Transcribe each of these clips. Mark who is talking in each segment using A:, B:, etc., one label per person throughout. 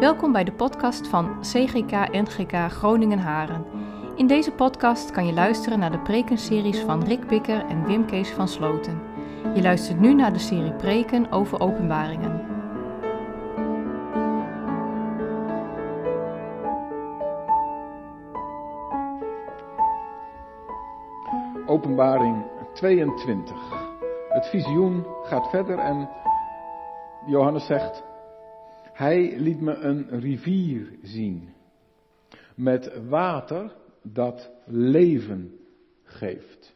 A: Welkom bij de podcast van CGK NGK Groningen Haren. In deze podcast kan je luisteren naar de prekenseries van Rick Bikker en Wim Kees van Sloten. Je luistert nu naar de serie preken over openbaringen.
B: Openbaring 22. Het visioen gaat verder en Johannes zegt, hij liet me een rivier zien met water dat leven geeft.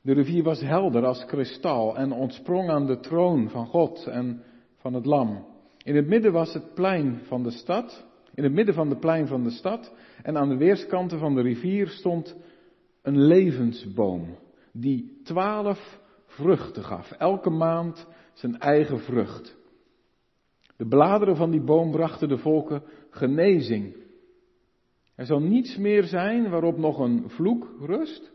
B: De rivier was helder als kristal en ontsprong aan de troon van God en van het lam. In het midden was het plein van de stad, in het midden van de plein van de stad en aan de weerskanten van de rivier stond een levensboom die twaalf vruchten gaf, elke maand zijn eigen vrucht. De bladeren van die boom brachten de volken genezing. Er zal niets meer zijn waarop nog een vloek rust.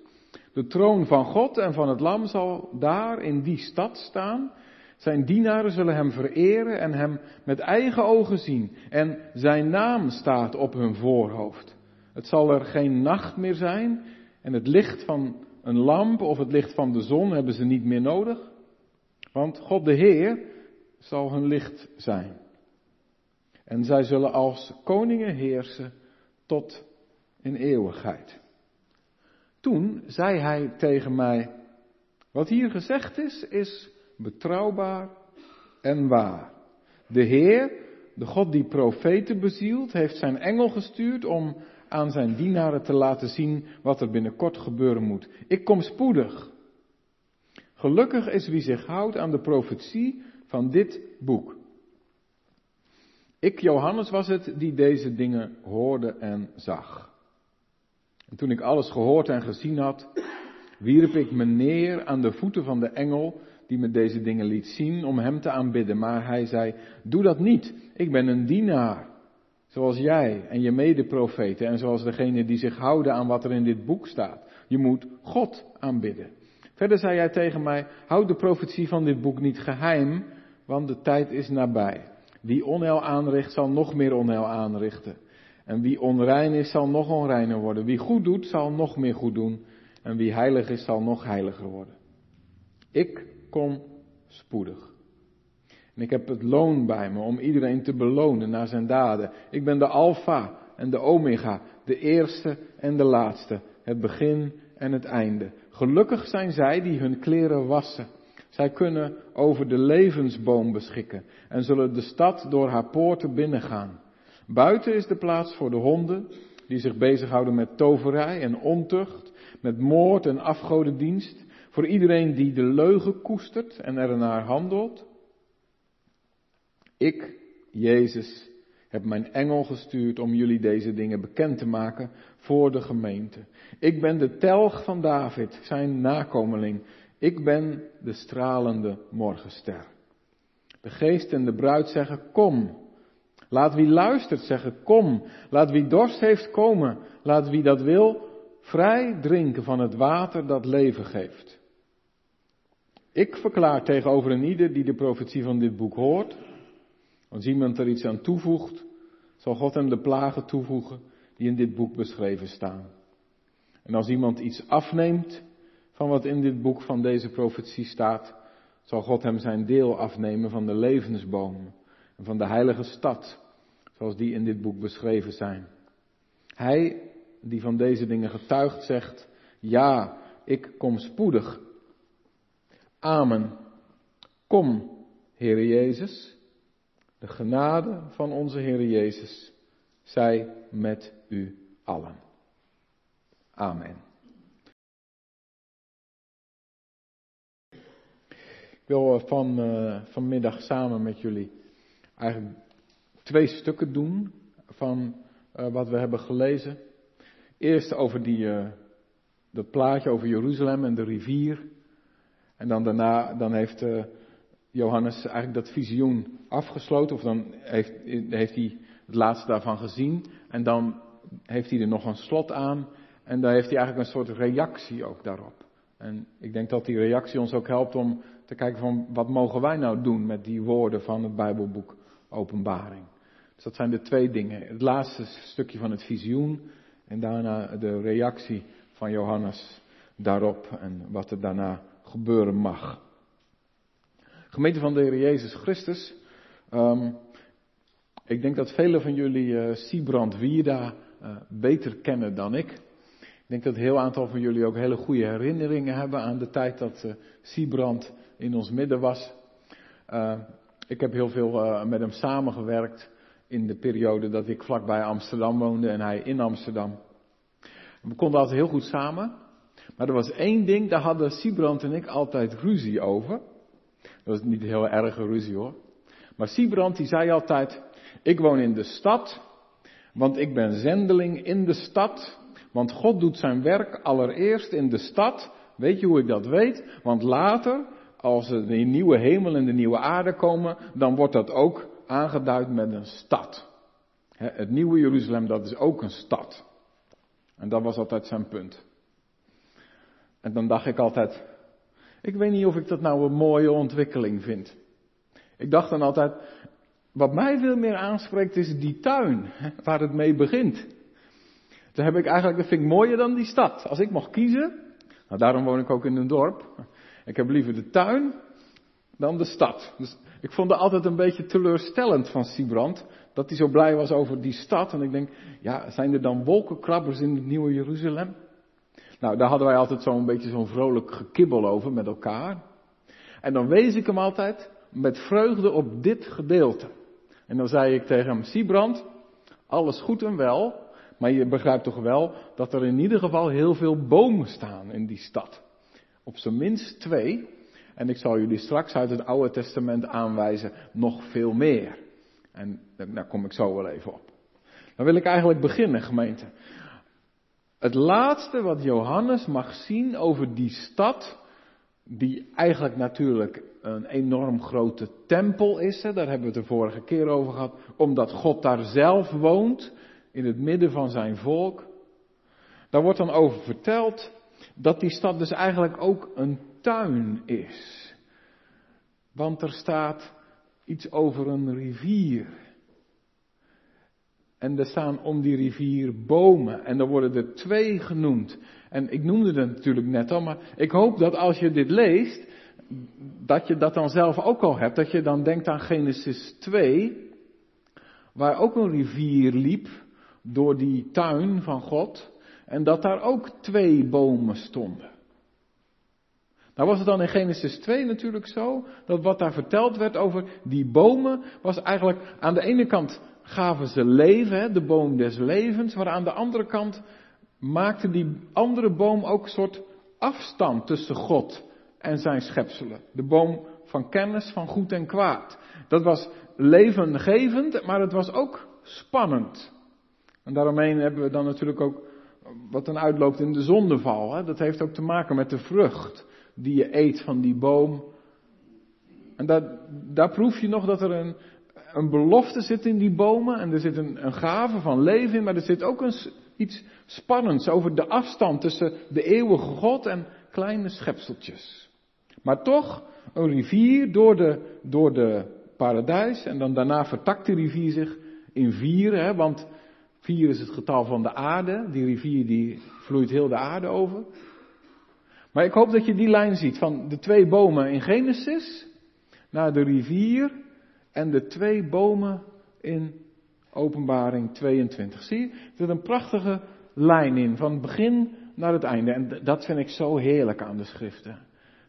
B: De troon van God en van het Lam zal daar in die stad staan. Zijn dienaren zullen hem vereren en hem met eigen ogen zien. En zijn naam staat op hun voorhoofd. Het zal er geen nacht meer zijn en het licht van een lamp of het licht van de zon hebben ze niet meer nodig. Want God de Heer zal hun licht zijn. En zij zullen als koningen heersen tot in eeuwigheid. Toen zei hij tegen mij, wat hier gezegd is, is betrouwbaar en waar. De Heer, de God die profeten bezielt, heeft zijn engel gestuurd om aan zijn dienaren te laten zien wat er binnenkort gebeuren moet. Ik kom spoedig. Gelukkig is wie zich houdt aan de profetie van dit boek. Ik, Johannes, was het die deze dingen hoorde en zag. En toen ik alles gehoord en gezien had, wierp ik me neer aan de voeten van de engel die me deze dingen liet zien om hem te aanbidden. Maar hij zei, doe dat niet. Ik ben een dienaar. Zoals jij en je medeprofeten en zoals degene die zich houden aan wat er in dit boek staat. Je moet God aanbidden. Verder zei hij tegen mij, houd de profetie van dit boek niet geheim, want de tijd is nabij. Wie onheil aanricht, zal nog meer onheil aanrichten. En wie onrein is, zal nog onreiner worden. Wie goed doet, zal nog meer goed doen. En wie heilig is, zal nog heiliger worden. Ik kom spoedig. En ik heb het loon bij me om iedereen te belonen naar zijn daden. Ik ben de Alpha en de Omega, de eerste en de laatste, het begin en het einde. Gelukkig zijn zij die hun kleren wassen. Zij kunnen over de levensboom beschikken en zullen de stad door haar poorten binnengaan. Buiten is de plaats voor de honden die zich bezighouden met toverij en ontucht, met moord en afgodendienst, voor iedereen die de leugen koestert en er naar handelt. Ik, Jezus, heb mijn engel gestuurd om jullie deze dingen bekend te maken voor de gemeente. Ik ben de telg van David, zijn nakomeling. Ik ben de stralende morgenster. De geest en de bruid zeggen, kom. Laat wie luistert zeggen, kom. Laat wie dorst heeft komen. Laat wie dat wil, vrij drinken van het water dat leven geeft. Ik verklaar tegenover een ieder die de profetie van dit boek hoort, als iemand er iets aan toevoegt, zal God hem de plagen toevoegen die in dit boek beschreven staan. En als iemand iets afneemt van wat in dit boek van deze profetie staat, zal God hem zijn deel afnemen van de levensboom en van de heilige stad, zoals die in dit boek beschreven zijn. Hij die van deze dingen getuigt zegt, ja, ik kom spoedig. Amen. Kom, Heere Jezus. De genade van onze Heer Jezus zij met u allen. Amen. Wil eh, van, uh, vanmiddag samen met jullie eigenlijk twee stukken doen van uh, wat we hebben gelezen. Eerst over die, uh, dat plaatje over Jeruzalem en de rivier. En dan daarna dan heeft Johannes eigenlijk dat visioen afgesloten, of dan heeft, heeft hij het laatste daarvan gezien, en dan heeft hij er nog een slot aan, en dan heeft hij eigenlijk een soort reactie ook daarop. En ik denk dat die reactie ons ook helpt om te kijken van wat mogen wij nou doen met die woorden van het Bijbelboek openbaring. Dus dat zijn de twee dingen. Het laatste stukje van het visioen en daarna de reactie van Johannes daarop en wat er daarna gebeuren mag. Gemeente van de Heer Jezus Christus. Um, ik denk dat velen van jullie uh, Siebrand Wierda uh, beter kennen dan ik. Ik denk dat een heel aantal van jullie ook hele goede herinneringen hebben aan de tijd dat uh, Siebrand in ons midden was. Uh, ik heb heel veel uh, met hem samengewerkt in de periode dat ik vlakbij Amsterdam woonde en hij in Amsterdam. We konden altijd heel goed samen. Maar er was één ding, daar hadden Siebrand en ik altijd ruzie over. Dat was niet heel erge ruzie hoor. Maar Siebrand die zei altijd, ik woon in de stad, want ik ben zendeling in de stad. Want God doet zijn werk allereerst in de stad. Weet je hoe ik dat weet? Want later, als er de nieuwe hemel en de nieuwe aarde komen, dan wordt dat ook aangeduid met een stad. Het nieuwe Jeruzalem, dat is ook een stad. En dat was altijd zijn punt. En dan dacht ik altijd, ik weet niet of ik dat nou een mooie ontwikkeling vind. Ik dacht dan altijd, wat mij veel meer aanspreekt is die tuin, waar het mee begint. Dan heb ik eigenlijk, dat vind ik mooier dan die stad. Als ik mocht kiezen, nou daarom woon ik ook in een dorp. Ik heb liever de tuin dan de stad. Dus ik vond het altijd een beetje teleurstellend van Siebrand. Dat hij zo blij was over die stad. En ik denk, ja, zijn er dan wolkenkrabbers in het nieuwe Jeruzalem? Nou, daar hadden wij altijd zo'n beetje zo'n vrolijk gekibbel over met elkaar. En dan wees ik hem altijd met vreugde op dit gedeelte. En dan zei ik tegen hem, Siebrand, alles goed en wel, maar je begrijpt toch wel dat er in ieder geval heel veel bomen staan in die stad. Op zijn minst twee. En ik zal jullie straks uit het Oude Testament aanwijzen nog veel meer. En daar kom ik zo wel even op. Dan wil ik eigenlijk beginnen, gemeente. Het laatste wat Johannes mag zien over die stad, die eigenlijk natuurlijk een enorm grote tempel is, hè, daar hebben we het de vorige keer over gehad, omdat God daar zelf woont, in het midden van zijn volk. Daar wordt dan over verteld dat die stad dus eigenlijk ook een tuin is. Want er staat iets over een rivier. En er staan om die rivier bomen. En er worden er twee genoemd. En ik noemde het natuurlijk net al, maar ik hoop dat als je dit leest, dat je dat dan zelf ook al hebt. Dat je dan denkt aan Genesis 2, waar ook een rivier liep door die tuin van God. En dat daar ook twee bomen stonden. Nou was het dan in Genesis 2 natuurlijk zo, dat wat daar verteld werd over die bomen, was eigenlijk aan de ene kant gaven ze leven, de boom des levens, maar aan de andere kant maakte die andere boom ook een soort afstand tussen God en zijn schepselen. De boom van kennis van goed en kwaad. Dat was levengevend, maar het was ook spannend. En daaromheen hebben we dan natuurlijk ook wat dan uitloopt in de zondeval. Hè? Dat heeft ook te maken met de vrucht die je eet van die boom. En daar, proef je nog dat er een, een belofte zit in die bomen en er zit een, een gave van leven in, maar er zit ook een, iets spannends over de afstand tussen de eeuwige God en kleine schepseltjes. Maar toch een rivier door de, door de paradijs en dan daarna vertakt die rivier zich in vier, hè, want vier is het getal van de aarde, die rivier die vloeit heel de aarde over. Maar ik hoop dat je die lijn ziet van de twee bomen in Genesis naar de rivier en de twee bomen in Openbaring 22. Zie je? Er zit een prachtige lijn in, van het begin naar het einde. En dat vind ik zo heerlijk aan de schriften.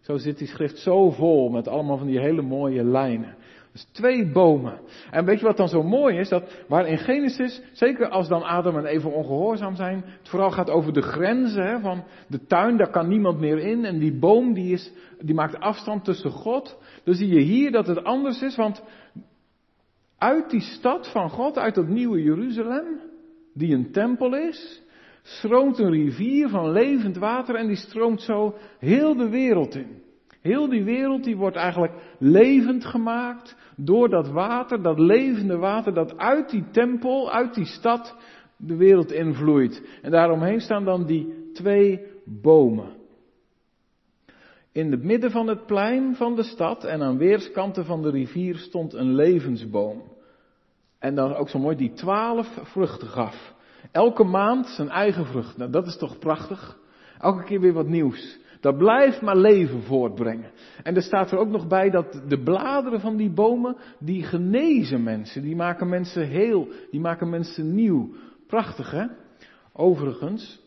B: Zo zit die schrift zo vol met allemaal van die hele mooie lijnen. Dus twee bomen. En weet je wat dan zo mooi is? Dat waar in Genesis, zeker als dan Adam en Eva ongehoorzaam zijn, het vooral gaat over de grenzen hè, van de tuin, daar kan niemand meer in. En die boom die, is, die maakt afstand tussen God. Dan zie je hier dat het anders is, want uit die stad van God, uit dat nieuwe Jeruzalem, die een tempel is, stroomt een rivier van levend water en die stroomt zo heel de wereld in. Heel die wereld die wordt eigenlijk levend gemaakt door dat water, dat levende water dat uit die tempel, uit die stad de wereld invloeit. En daaromheen staan dan die twee bomen. In het midden van het plein van de stad en aan weerskanten van de rivier stond een levensboom. En dan ook zo mooi die twaalf vruchten gaf. Elke maand zijn eigen vrucht. Nou, dat is toch prachtig? Elke keer weer wat nieuws. Dat blijft maar leven voortbrengen. En er staat er ook nog bij dat de bladeren van die bomen, die genezen mensen. Die maken mensen heel, die maken mensen nieuw. Prachtig hè? Overigens,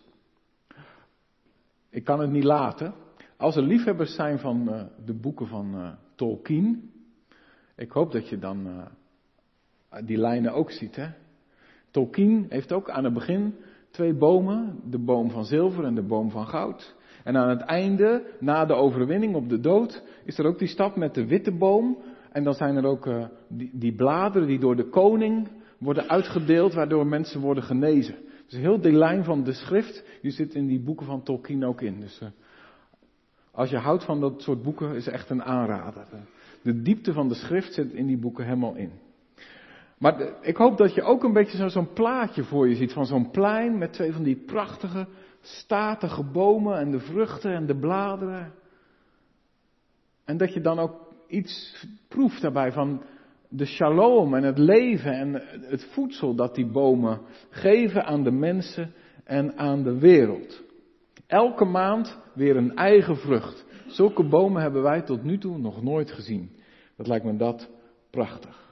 B: ik kan het niet laten. Als er liefhebbers zijn van uh, de boeken van uh, Tolkien, ik hoop dat je dan uh, die lijnen ook ziet. Hè? Tolkien heeft ook aan het begin twee bomen, de boom van zilver en de boom van goud. En aan het einde, na de overwinning op de dood, is er ook die stap met de witte boom. En dan zijn er ook uh, die, die, bladeren die door de koning worden uitgedeeld, waardoor mensen worden genezen. Dus heel die lijn van de schrift, die zit in die boeken van Tolkien ook in. Dus uh, als je houdt van dat soort boeken, is echt een aanrader. De diepte van de schrift zit in die boeken helemaal in. Maar ik hoop dat je ook een beetje zo'n plaatje voor je ziet van zo'n plein met twee van die prachtige, statige bomen en de vruchten en de bladeren. En dat je dan ook iets proeft daarbij van de shalom en het leven en het voedsel dat die bomen geven aan de mensen en aan de wereld. Elke maand weer een eigen vrucht. Zulke bomen hebben wij tot nu toe nog nooit gezien. Dat lijkt me dat prachtig.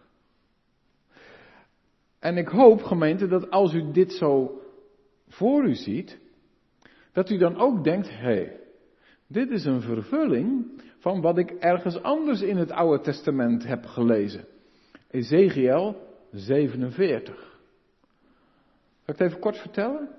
B: En ik hoop, gemeente, dat als u dit zo voor u ziet, dat u dan ook denkt, hé, hey, dit is een vervulling van wat ik ergens anders in het Oude Testament heb gelezen. Ezekiel 47. Zal ik het even kort vertellen?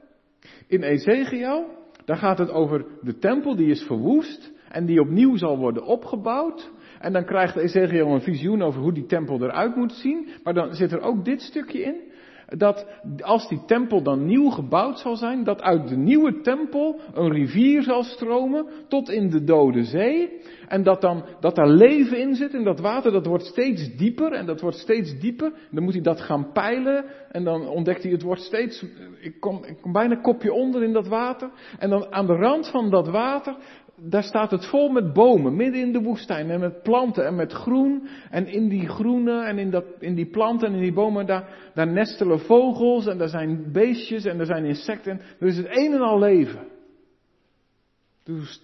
B: In Ezekiel, daar gaat het over de tempel die is verwoest en die opnieuw zal worden opgebouwd. En dan krijgt Ezekiel een visioen over hoe die tempel eruit moet zien. Maar dan zit er ook dit stukje in. Dat als die tempel dan nieuw gebouwd zal zijn, dat uit de nieuwe tempel een rivier zal stromen tot in de dode zee. En dat dan, dat daar leven in zit en dat water dat wordt steeds dieper en dat wordt steeds dieper. Dan moet hij dat gaan peilen en dan ontdekt hij het wordt steeds, ik kom, ik kom bijna kopje onder in dat water. En dan aan de rand van dat water, daar staat het vol met bomen, midden in de woestijn. En met planten en met groen. En in die groene en in, dat, in die planten en in die bomen, daar, daar nestelen vogels. En daar zijn beestjes en er zijn insecten. Er is het een en al leven.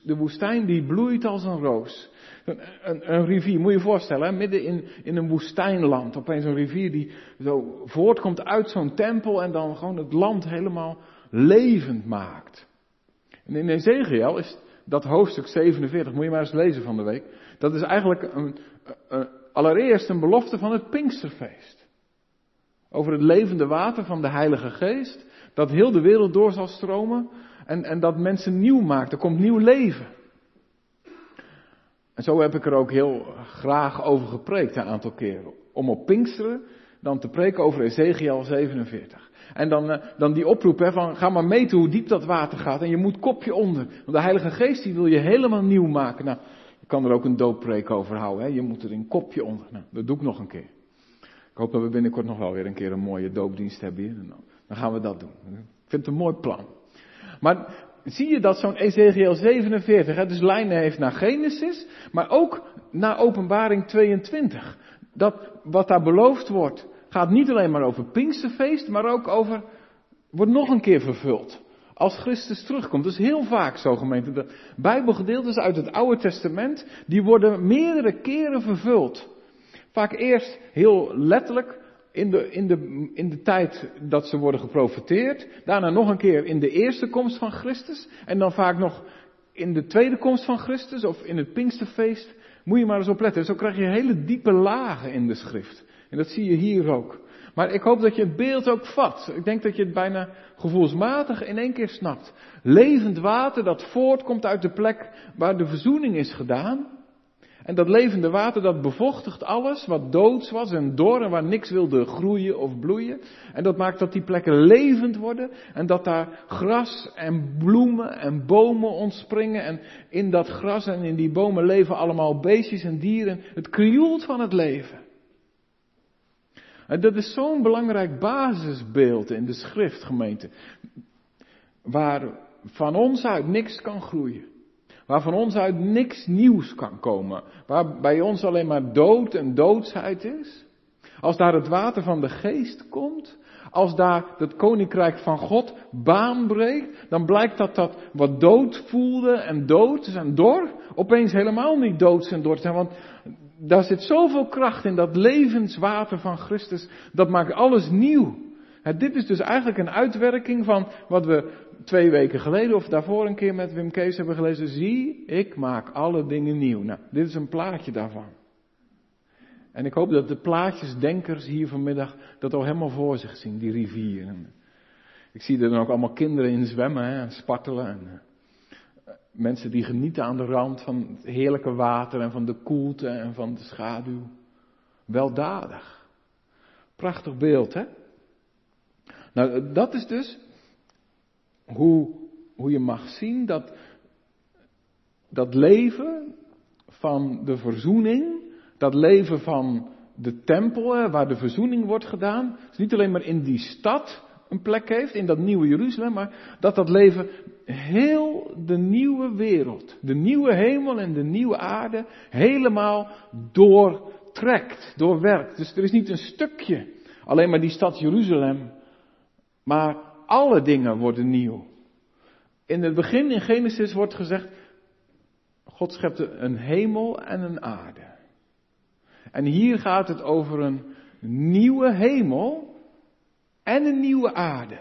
B: De woestijn die bloeit als een roos. Een, een, een rivier, moet je je voorstellen, hè? midden in, in een woestijnland. Opeens een rivier die zo voortkomt uit zo'n tempel en dan gewoon het land helemaal levend maakt. En in Ezekiel is dat hoofdstuk 47, moet je maar eens lezen van de week. Dat is eigenlijk een, allereerst een belofte van het Pinksterfeest. Over het levende water van de Heilige Geest. Dat heel de wereld door zal stromen. En, en dat mensen nieuw maakt. Er komt nieuw leven. En zo heb ik er ook heel graag over gepreekt een aantal keren. Om op Pinksteren dan te preken over Ezekiel 47. En dan, uh, dan die oproep hè, van ga maar meten hoe diep dat water gaat. En je moet kopje onder. Want de Heilige Geest die wil je helemaal nieuw maken. Nou, je kan er ook een dooppreek over houden. Hè. Je moet er een kopje onder. Nou, dat doe ik nog een keer. Ik hoop dat we binnenkort nog wel weer een keer een mooie doopdienst hebben hier. Nou, dan gaan we dat doen. Ik vind het een mooi plan. Maar zie je dat zo'n Ezekiel 47, hè, dus lijnen heeft naar Genesis, maar ook naar Openbaring 22. Dat wat daar beloofd wordt, gaat niet alleen maar over Pinksterfeest, maar ook over, wordt nog een keer vervuld. Als Christus terugkomt. Dat is heel vaak zo gemeente. De Bijbelgedeeltes uit het Oude Testament, die worden meerdere keren vervuld. Vaak eerst heel letterlijk in de, in de, in de tijd dat ze worden geprofeteerd. Daarna nog een keer in de eerste komst van Christus. En dan vaak nog in de tweede komst van Christus of in het Pinksterfeest. Moet je maar eens opletten. Zo krijg je hele diepe lagen in de schrift. En dat zie je hier ook. Maar ik hoop dat je het beeld ook vat. Ik denk dat je het bijna gevoelsmatig in één keer snapt. Levend water dat voortkomt uit de plek waar de verzoening is gedaan. En dat levende water dat bevochtigt alles wat doods was en dor en waar niks wilde groeien of bloeien. En dat maakt dat die plekken levend worden en dat daar gras en bloemen en bomen ontspringen. En in dat gras en in die bomen leven allemaal beestjes en dieren. Het krioelt van het leven. En dat is zo'n belangrijk basisbeeld in de schriftgemeente. Waar van ons uit niks kan groeien. Waar van ons uit niks nieuws kan komen. Waar bij ons alleen maar dood en doodsheid is. Als daar het water van de geest komt, als daar het koninkrijk van God baan breekt, dan blijkt dat dat wat dood voelde en dood en dor, opeens helemaal niet dood en dor zijn. Want daar zit zoveel kracht in dat levenswater van Christus, dat maakt alles nieuw. dit is dus eigenlijk een uitwerking van wat we twee weken geleden of daarvoor een keer met Wim Kees hebben gelezen. Zie, ik maak alle dingen nieuw. Nou, dit is een plaatje daarvan. En ik hoop dat de plaatjesdenkers hier vanmiddag dat al helemaal voor zich zien, die rivieren. Ik zie er dan ook allemaal kinderen in zwemmen hè, en spartelen. En, uh, mensen die genieten aan de rand van het heerlijke water en van de koelte en van de schaduw. Weldadig. Prachtig beeld, hè? Nou, dat is dus hoe, hoe je mag zien dat dat leven van de verzoening dat leven van de tempel, waar de verzoening wordt gedaan, dus niet alleen maar in die stad een plek heeft, in dat nieuwe Jeruzalem, maar dat dat leven heel de nieuwe wereld, de nieuwe hemel en de nieuwe aarde, helemaal doortrekt, doorwerkt. Dus er is niet een stukje, alleen maar die stad Jeruzalem, maar alle dingen worden nieuw. In het begin in Genesis wordt gezegd, God schepte een hemel en een aarde. En hier gaat het over een nieuwe hemel en een nieuwe aarde.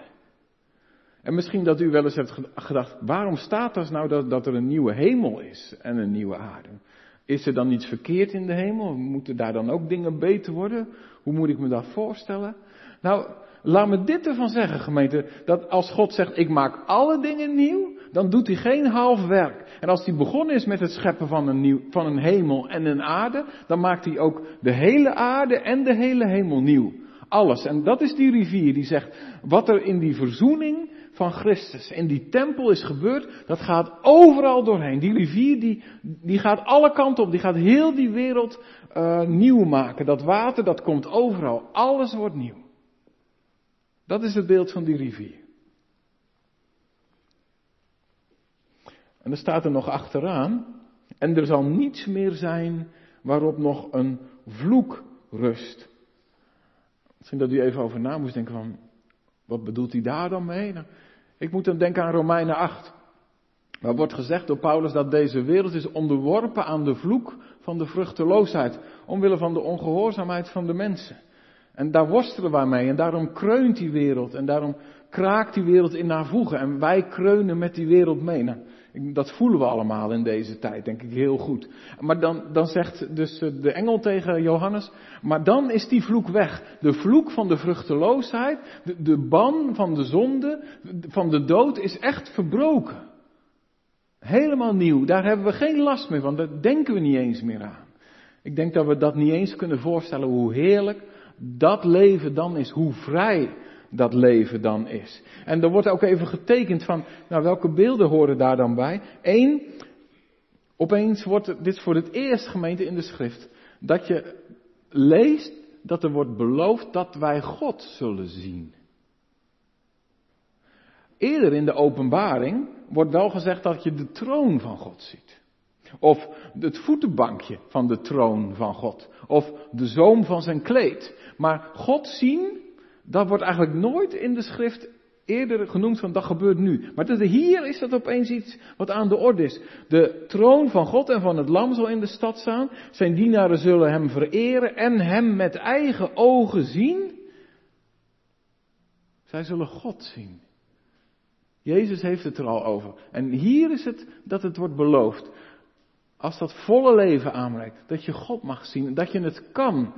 B: En misschien dat u wel eens hebt gedacht, waarom staat er nou dat, dat er een nieuwe hemel is en een nieuwe aarde? Is er dan iets verkeerd in de hemel? Moeten daar dan ook dingen beter worden? Hoe moet ik me dat voorstellen? Nou, laat me dit ervan zeggen, gemeente, dat als God zegt, ik maak alle dingen nieuw, dan doet hij geen half werk. En als hij begonnen is met het scheppen van een, nieuw, van een hemel en een aarde, dan maakt hij ook de hele aarde en de hele hemel nieuw. Alles. En dat is die rivier die zegt, wat er in die verzoening van Christus, in die tempel is gebeurd, dat gaat overal doorheen. Die rivier die, die gaat alle kanten op, die gaat heel die wereld uh, nieuw maken. Dat water, dat komt overal. Alles wordt nieuw. Dat is het beeld van die rivier. En dan staat er nog achteraan, en er zal niets meer zijn waarop nog een vloek rust. Misschien dat u even over na moest denken van, wat bedoelt hij daar dan mee? Nou, ik moet dan denken aan Romeinen 8. Waar wordt gezegd door Paulus dat deze wereld is onderworpen aan de vloek van de vruchteloosheid. Omwille van de ongehoorzaamheid van de mensen. En daar worstelen wij mee. En daarom kreunt die wereld. En daarom kraakt die wereld in haar voegen. En wij kreunen met die wereld mee. Nou, dat voelen we allemaal in deze tijd, denk ik heel goed. Maar dan, dan zegt dus eh, de engel tegen Johannes, maar dan is die vloek weg. De vloek van de vruchteloosheid, de, de ban van de zonde, van de dood is echt verbroken. Helemaal nieuw, daar hebben we geen last meer van, daar denken we niet eens meer aan. Ik denk dat we dat niet eens kunnen voorstellen hoe heerlijk dat leven dan is, hoe vrij dat leven dan is. En er wordt ook even getekend van, nou welke beelden horen daar dan bij? Eén, opeens wordt dit voor het eerst gemeente in de schrift, dat je leest dat er wordt beloofd dat wij God zullen zien. Eerder in de openbaring wordt wel gezegd dat je de troon van God ziet. Of het voetenbankje van de troon van God. Of de zoom van zijn kleed. Maar God zien, dat wordt eigenlijk nooit in de schrift eerder genoemd van dat gebeurt nu. Maar hier is dat opeens iets wat aan de orde is. De troon van God en van het lam zal in de stad staan. Zijn dienaren zullen hem vereren en hem met eigen ogen zien. Zij zullen God zien. Jezus heeft het er al over. En hier is het dat het wordt beloofd. Als dat volle leven aanbreekt, dat je God mag zien, dat je het kan,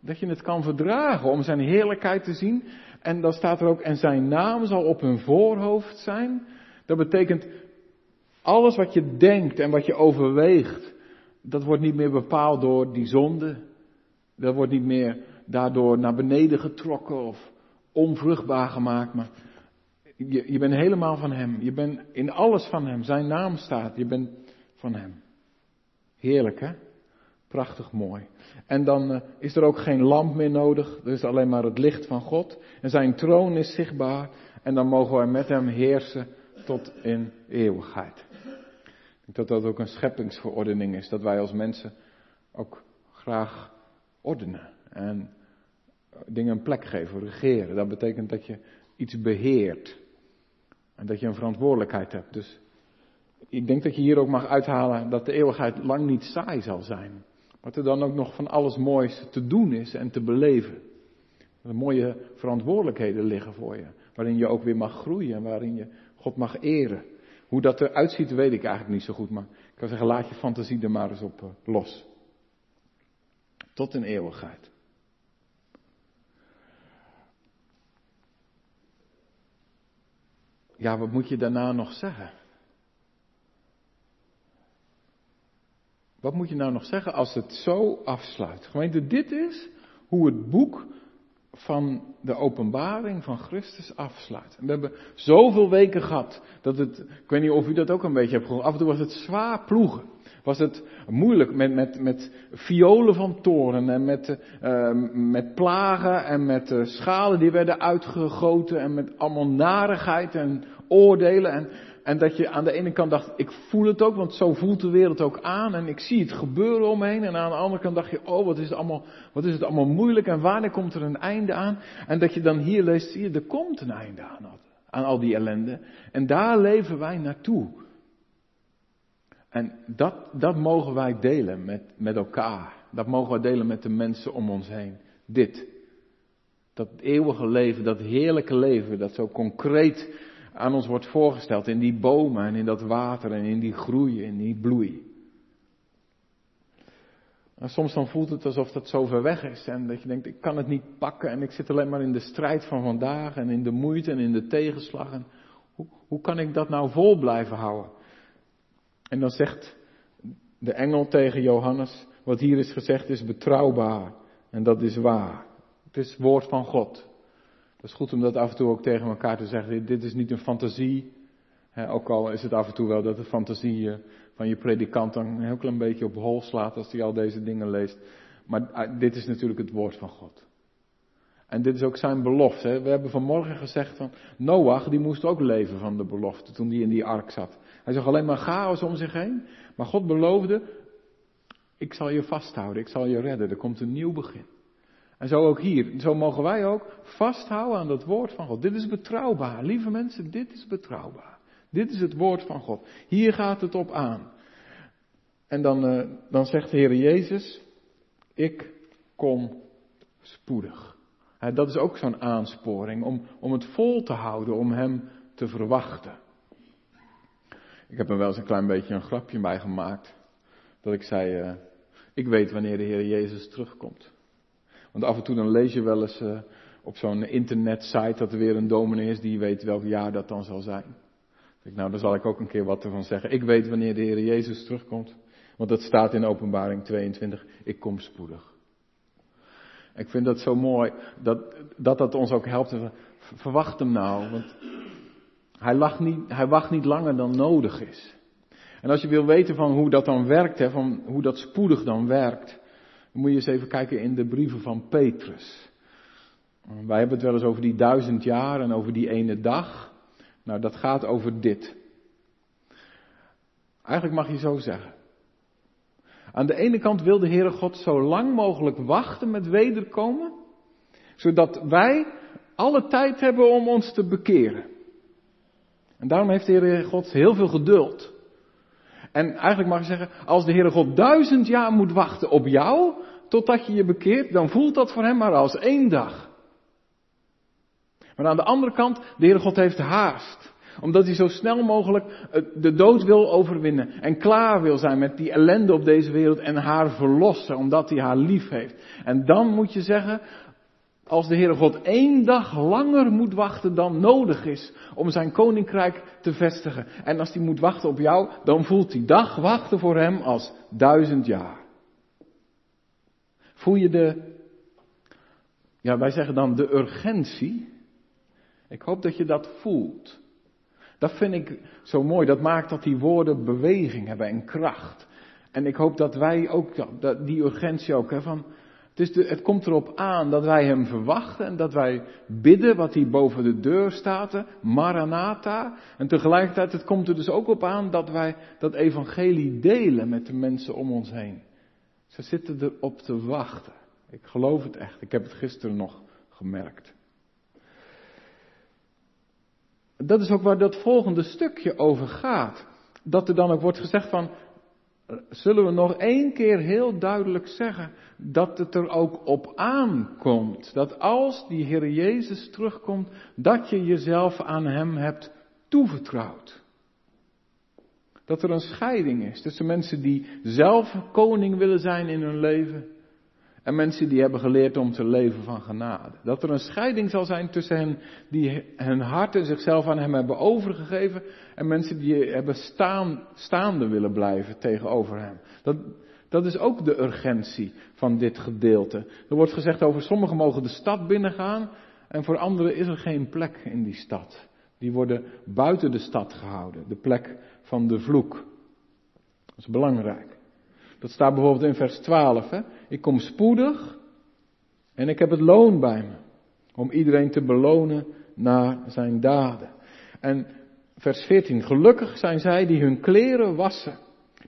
B: dat je het kan verdragen om zijn heerlijkheid te zien. En dan staat er ook, en zijn naam zal op hun voorhoofd zijn. Dat betekent, alles wat je denkt en wat je overweegt, dat wordt niet meer bepaald door die zonde. Dat wordt niet meer daardoor naar beneden getrokken of onvruchtbaar gemaakt. Maar je, je bent helemaal van Hem. Je bent in alles van Hem. Zijn naam staat. Je bent van Hem. Heerlijk hè? Prachtig mooi. En dan uh, is er ook geen lamp meer nodig. Er is alleen maar het licht van God. En zijn troon is zichtbaar. En dan mogen wij met hem heersen tot in eeuwigheid. Ik denk dat dat ook een scheppingsverordening is. Dat wij als mensen ook graag ordenen. En dingen een plek geven, regeren. Dat betekent dat je iets beheert. En dat je een verantwoordelijkheid hebt. Dus ik denk dat je hier ook mag uithalen dat de eeuwigheid lang niet saai zal zijn. Maar er dan ook nog van alles moois te doen is en te beleven. Er mooie verantwoordelijkheden liggen voor je. Waarin je ook weer mag groeien en waarin je God mag eren. Hoe dat eruit ziet weet ik eigenlijk niet zo goed. Maar ik kan zeggen, laat je fantasie er maar eens op eh, los. Tot in eeuwigheid. Ja, wat moet je daarna nog zeggen? Wat moet je nou nog zeggen als het zo afsluit? Gemeente, dit is hoe het boek van de openbaring van Christus afsluit. We hebben zoveel weken gehad dat het, ik weet niet of u dat ook een beetje hebt gehoord, af en toe was het zwaar ploegen. Was het moeilijk met, met, met violen van toren en met, uh, met plagen en met uh, schalen die werden uitgegoten en met allemaal narigheid en oordelen. En, en dat je aan de ene kant dacht, ik voel het ook, want zo voelt de wereld ook aan. En ik zie het gebeuren omheen. En aan de andere kant dacht je, oh wat is het allemaal, wat is het allemaal moeilijk. En wanneer komt er een einde aan? En dat je dan hier leest, zie je, er komt een einde aan. Aan al die ellende. En daar leven wij naartoe. En dat, dat mogen wij delen met, met elkaar. Dat mogen wij delen met de mensen om ons heen. Dit. Dat eeuwige leven, dat heerlijke leven, dat zo concreet aan ons wordt voorgesteld in die bomen en in dat water en in die groei en die bloei. En soms dan voelt het alsof dat zo ver weg is en dat je denkt, ik kan het niet pakken en ik zit alleen maar in de strijd van vandaag en in de moeite en in de tegenslag. En hoe, hoe kan ik dat nou vol blijven houden? En dan zegt de engel tegen Johannes, wat hier is gezegd is betrouwbaar en dat is waar. Het is het woord van God. Het is goed om dat af en toe ook tegen elkaar te zeggen. Dit is niet een fantasie. ook al is het af en toe wel dat de fantasie eh, van je predikant dan een heel klein beetje op hol slaat als hij al deze dingen leest. Maar eh, dit is natuurlijk het woord van God. En dit is ook zijn belofte. We hebben vanmorgen gezegd van Noach, die moest ook leven van de belofte toen hij in die ark zat. Hij zag alleen maar chaos om zich heen. Maar God beloofde, ik zal je vasthouden, ik zal je redden. Er komt een nieuw begin. En zo ook hier. Zo mogen wij ook vasthouden aan dat woord van God. Dit is betrouwbaar. Lieve mensen, dit is betrouwbaar. Dit is het woord van God. Hier gaat het op aan. En dan, uh, dan zegt de Heer Jezus, ik kom spoedig. dat is ook zo'n aansporing om, om het vol te houden, om Hem te verwachten. Ik heb er wel eens een klein beetje een grapje bij gemaakt. Dat ik zei, uh, ik weet wanneer de Heer Jezus terugkomt. Want af en toe dan lees je wel eens uh, op zo'n internetsite dat er weer een dominee is die weet welk jaar dat dan zal zijn. Ik, nou, dan zal ik ook een keer wat ervan zeggen. Ik weet wanneer de Heer Jezus terugkomt. Want dat staat in openbaring 22. Ik kom spoedig. Ik vind dat zo mooi dat dat, dat ons ook helpt. Verwacht hem nou, want hij, lag niet, hij wacht niet langer dan nodig is. En als je wil weten van hoe dat dan werkt, hè, van hoe dat spoedig dan werkt, moet je eens even kijken in de brieven van Petrus. Wij hebben het wel eens over die duizend jaar en over die ene dag. Nou, dat gaat over dit. Eigenlijk mag je zo zeggen. Aan de ene kant wil de Heere God zo lang mogelijk wachten met wederkomen, zodat wij alle tijd hebben om ons te bekeren. En daarom heeft de Heere God heel veel geduld. En eigenlijk mag je zeggen, als de Heere God duizend jaar moet wachten op jou, totdat je je bekeert, dan voelt dat voor hem maar als één dag. Maar aan de andere kant, de Heere God heeft haast. Omdat hij zo snel mogelijk de dood wil overwinnen. En klaar wil zijn met die ellende op deze wereld en haar verlossen, omdat hij haar lief heeft. En dan moet je zeggen, als de Heere God één dag langer moet wachten dan nodig is om zijn koninkrijk te vestigen. En als hij moet wachten op jou, dan voelt die dag wachten voor hem als duizend jaar. Voel je de, ja wij zeggen dan de urgentie. Ik hoop dat je dat voelt. Dat vind ik zo mooi. Dat maakt dat die woorden beweging hebben en kracht. En ik hoop dat wij ook die urgentie ook hebben van het, komt erop aan dat wij Hem verwachten en dat wij bidden wat hier boven de deur staat, Maranatha. En tegelijkertijd, het komt er dus ook op aan dat wij dat evangelie delen met de mensen om ons heen. Ze zitten erop te wachten. Ik geloof het echt. Ik heb het gisteren nog gemerkt. Dat is ook waar dat volgende stukje over gaat. Dat er dan ook wordt gezegd van, zullen we nog één keer heel duidelijk zeggen dat het er ook op aankomt. Dat als die Heer Jezus terugkomt, dat je jezelf aan Hem hebt toevertrouwd. Dat er een scheiding is tussen mensen die zelf koning willen zijn in hun leven en mensen die hebben geleerd om te leven van genade. Dat er een scheiding zal zijn tussen hen die hun hart en zichzelf aan hem hebben overgegeven. En mensen die hebben staan, staande willen blijven tegenover hem. Dat, dat is ook de urgentie van dit gedeelte. Er wordt gezegd over sommigen mogen de stad binnengaan. En voor anderen is er geen plek in die stad. Die worden buiten de stad gehouden. De plek van de vloek. Dat is belangrijk. Dat staat bijvoorbeeld in vers 12. Hè? Ik kom spoedig en ik heb het loon bij me. Om iedereen te belonen naar zijn daden. En vers 14. Gelukkig zijn zij die hun kleren wassen.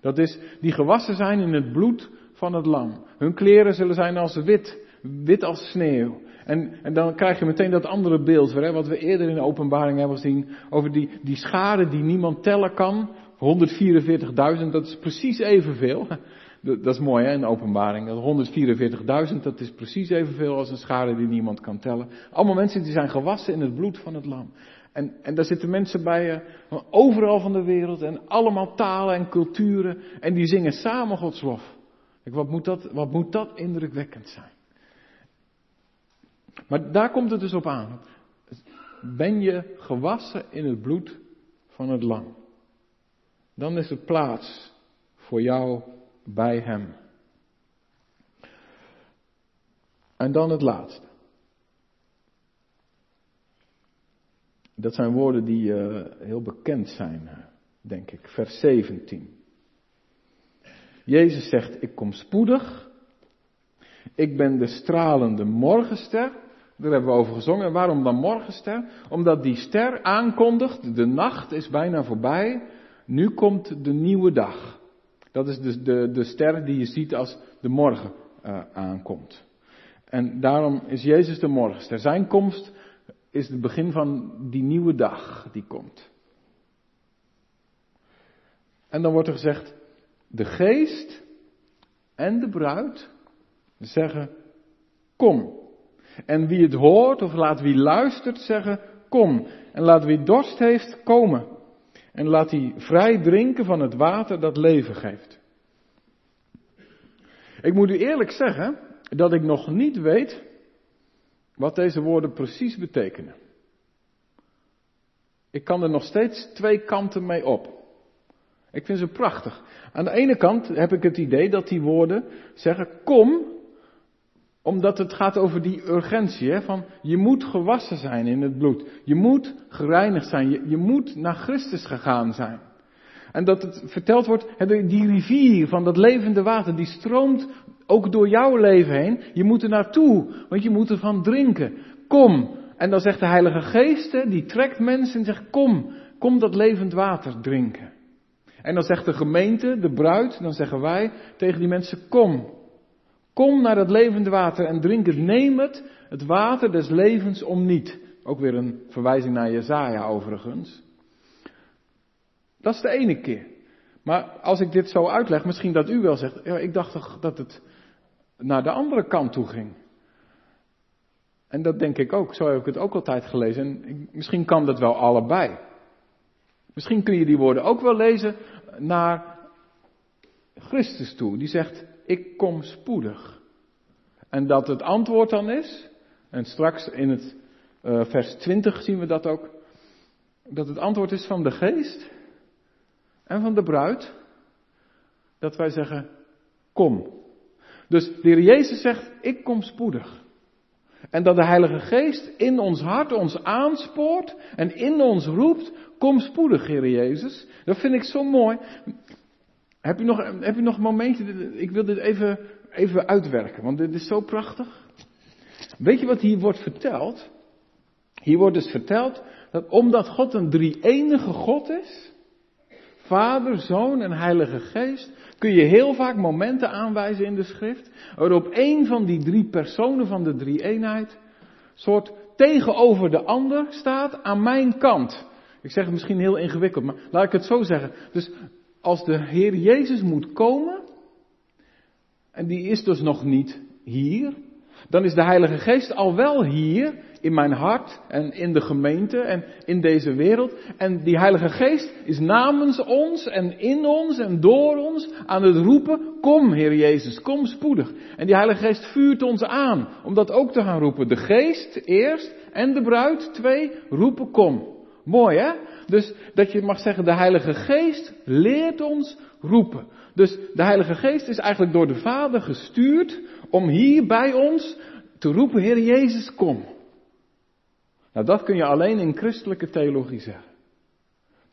B: Dat is, die gewassen zijn in het bloed van het lam. Hun kleren zullen zijn als wit, wit als sneeuw. En, en dan krijg je meteen dat andere beeld weer, hè, wat we eerder in de openbaring hebben gezien, over die, die schade die niemand tellen kan. 144.000, dat is precies evenveel. Dat is mooi hè, in openbaring. 144.000, dat is precies evenveel als een schade die niemand kan tellen. Allemaal mensen die zijn gewassen in het bloed van het lam. En, en daar zitten mensen bij uh, overal van de wereld en allemaal talen en culturen. En die zingen samen Gods lof. wat, moet dat, wat moet dat indrukwekkend zijn? Maar daar komt het dus op aan. Ben je gewassen in het bloed van het lam? Dan is er plaats voor jou bij Hem. En dan het laatste. Dat zijn woorden die uh, heel bekend zijn, denk ik. Vers 17. Jezus zegt, ik kom spoedig. Ik ben de stralende morgenster. Daar hebben we over gezongen. En waarom dan morgenster? Omdat die ster aankondigt, de nacht is bijna voorbij. Nu komt de nieuwe dag. Dat is dus de, de ster die je ziet als de morgen uh, aankomt. En daarom is Jezus de morgenster. Zijn komst is het begin van die nieuwe dag die komt. En dan wordt er gezegd, de geest en de bruid zeggen, kom. En wie het hoort, of laat wie luistert zeggen, kom. En laat wie dorst heeft, komen. En laat hij vrij drinken van het water dat leven geeft. Ik moet u eerlijk zeggen dat ik nog niet weet wat deze woorden precies betekenen. Ik kan er nog steeds twee kanten mee op. Ik vind ze prachtig. Aan de ene kant heb ik het idee dat die woorden zeggen: kom, omdat het gaat over die urgentie. Hè, van je moet gewassen zijn in het bloed. Je moet gereinigd zijn. Je, je moet naar Christus gegaan zijn. En dat het verteld wordt, die rivier van dat levende water, die stroomt ook door jouw leven heen. Je moet er naartoe, want je moet ervan drinken. Kom. En dan zegt de Heilige Geest, die trekt mensen en zegt, kom, kom dat levend water drinken. En dan zegt de gemeente, de bruid, dan zeggen wij tegen die mensen, kom. Kom naar dat levende water en drink het. Neem het, het water des levens om niet. Ook weer een verwijzing naar Jezaja overigens. Dat is de ene keer. Maar als ik dit zo uitleg, misschien dat u wel zegt, ja, ik dacht toch dat het naar de andere kant toe ging. En dat denk ik ook, zo heb ik het ook altijd gelezen. En misschien kan dat wel allebei. Misschien kun je die woorden ook wel lezen naar Christus toe. Die zegt, ik kom spoedig. En dat het antwoord dan is, en straks in het uh, vers 20 zien we dat ook, dat het antwoord is van de geest en van de bruid, dat wij zeggen, kom. Dus de Heer Jezus zegt, ik kom spoedig. En dat de Heilige Geest in ons hart ons aanspoort en in ons roept, kom spoedig, Heer Jezus. Dat vind ik zo mooi. Heb je nog, heb je nog een momentje, ik wil dit even, even uitwerken, want dit is zo prachtig. Weet je wat hier wordt verteld? Hier wordt dus verteld dat omdat God een drie-enige God is, Vader, Zoon en Heilige Geest kun je heel vaak momenten aanwijzen in de schrift waarop een van die drie personen van de drie eenheid soort tegenover de ander staat aan mijn kant. Ik zeg het misschien heel ingewikkeld, maar laat ik het zo zeggen. Dus als de Heer Jezus moet komen, en die is dus nog niet hier, dan is de Heilige Geest al wel hier in mijn hart en in de gemeente en in deze wereld. En die Heilige Geest is namens ons en in ons en door ons aan het roepen, kom Heer Jezus, kom spoedig. En die Heilige Geest vuurt ons aan om dat ook te gaan roepen. De Geest eerst en de bruid twee roepen kom. Mooi hè? Dus dat je mag zeggen, de Heilige Geest leert ons roepen. Dus de Heilige Geest is eigenlijk door de Vader gestuurd om hier bij ons te roepen, Heer Jezus, kom. Nou, dat kun je alleen in christelijke theologie zeggen.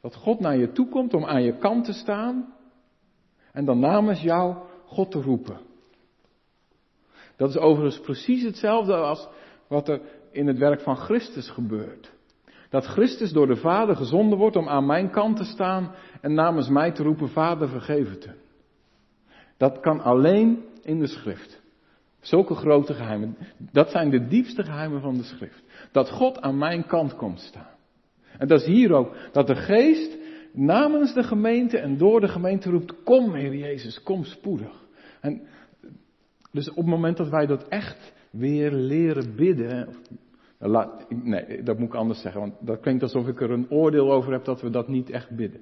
B: Dat God naar je toe komt om aan je kant te staan en dan namens jou God te roepen. Dat is overigens precies hetzelfde als wat er in het werk van Christus gebeurt. Dat Christus door de Vader gezonden wordt om aan mijn kant te staan en namens mij te roepen, Vader vergeef het Dat kan alleen in de schrift. Zulke grote geheimen. Dat zijn de diepste geheimen van de schrift. Dat God aan mijn kant komt staan. En dat is hier ook. Dat de geest namens de gemeente en door de gemeente roept, kom Heer Jezus, kom spoedig. En dus op het moment dat wij dat echt weer leren bidden, nee, dat moet ik anders zeggen, want dat klinkt alsof ik er een oordeel over heb dat we dat niet echt bidden.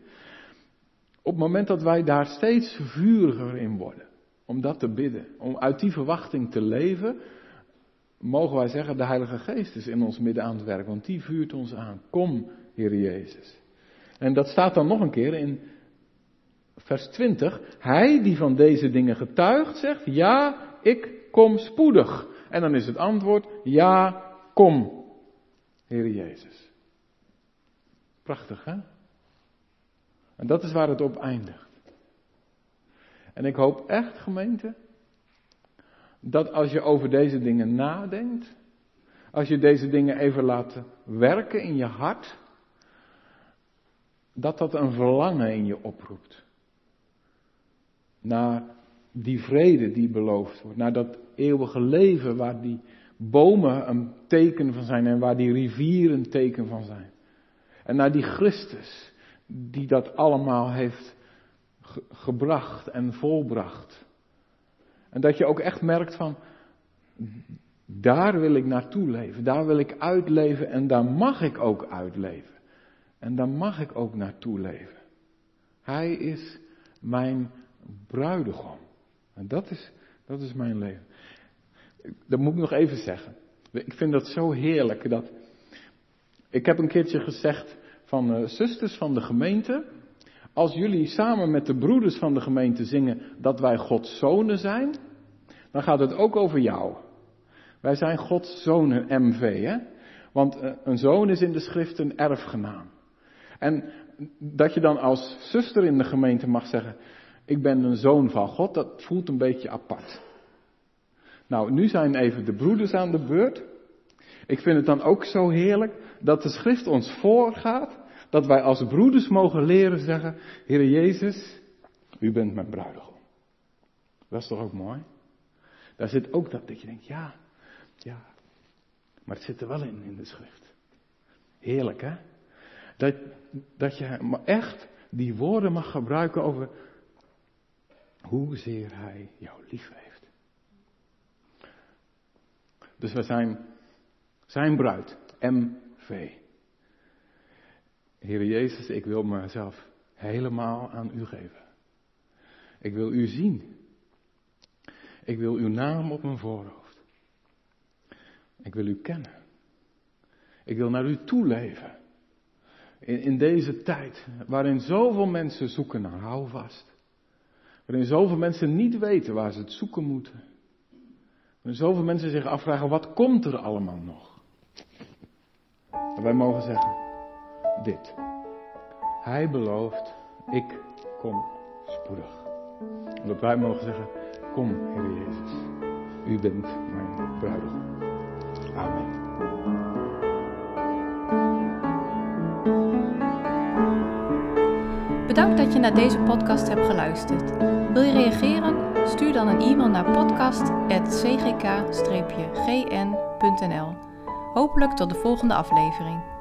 B: Op het moment dat wij daar steeds vuriger in worden, om dat te bidden, om uit die verwachting te leven, mogen wij zeggen, de Heilige Geest is in ons midden aan het werk, want die vuurt ons aan. Kom, Heer Jezus. En dat staat dan nog een keer in vers 20. Hij die van deze dingen getuigt, zegt, ja, ik kom spoedig. En dan is het antwoord, ja, kom, Heer Jezus. Prachtig, hè? En dat is waar het op eindigt. En ik hoop echt, gemeente, dat als je over deze dingen nadenkt, als je deze dingen even laat werken in je hart, dat dat een verlangen in je oproept. Naar die vrede die beloofd wordt, naar dat eeuwige leven waar die bomen een teken van zijn en waar die rivieren een teken van zijn. En naar die Christus die dat allemaal heeft gebracht en volbracht. En dat je ook echt merkt van, daar wil ik naartoe leven, daar wil ik uitleven en daar mag ik ook uitleven. En daar mag ik ook naartoe leven. Hij is mijn bruidegom. En dat is, dat is mijn leven. Dat moet ik nog even zeggen. Ik vind dat zo heerlijk dat. Ik heb een keertje gezegd van uh, zusters van de gemeente. Als jullie samen met de broeders van de gemeente zingen dat wij Gods zonen zijn, dan gaat het ook over jou. Wij zijn Gods zonen MV, hè? Want uh, een zoon is in de schrift een erfgenaam. En dat je dan als zuster in de gemeente mag zeggen, ik ben een zoon van God, dat voelt een beetje apart. Nou, nu zijn even de broeders aan de beurt. Ik vind het dan ook zo heerlijk dat de schrift ons voorgaat dat wij als broeders mogen leren zeggen, Heer Jezus, u bent mijn bruidegom. Dat is toch ook mooi? Daar zit ook dat, dat je denkt, ja, ja, maar het zit er wel in, in de schrift. Heerlijk, hè? Dat, dat je echt die woorden mag gebruiken over hoezeer hij jou lief heeft. Dus we zijn zijn bruid, MV. Heer Jezus, ik wil mezelf helemaal aan u geven. Ik wil u zien. Ik wil uw naam op mijn voorhoofd. Ik wil u kennen. Ik wil naar u toe leven. In, in deze tijd waarin zoveel mensen zoeken naar houvast. Waarin zoveel mensen niet weten waar ze het zoeken moeten. En zoveel mensen zich afvragen, wat komt er allemaal nog? En wij mogen zeggen, dit. Hij belooft, ik kom spoedig. Dat wij mogen zeggen, kom Heer Jezus, u bent mijn bruidegom. Amen.
A: Bedankt dat je naar deze podcast hebt geluisterd. Wil je reageren? Stuur dan een e-mail naar podcast.cgk-gn.nl. Hopelijk tot de volgende aflevering.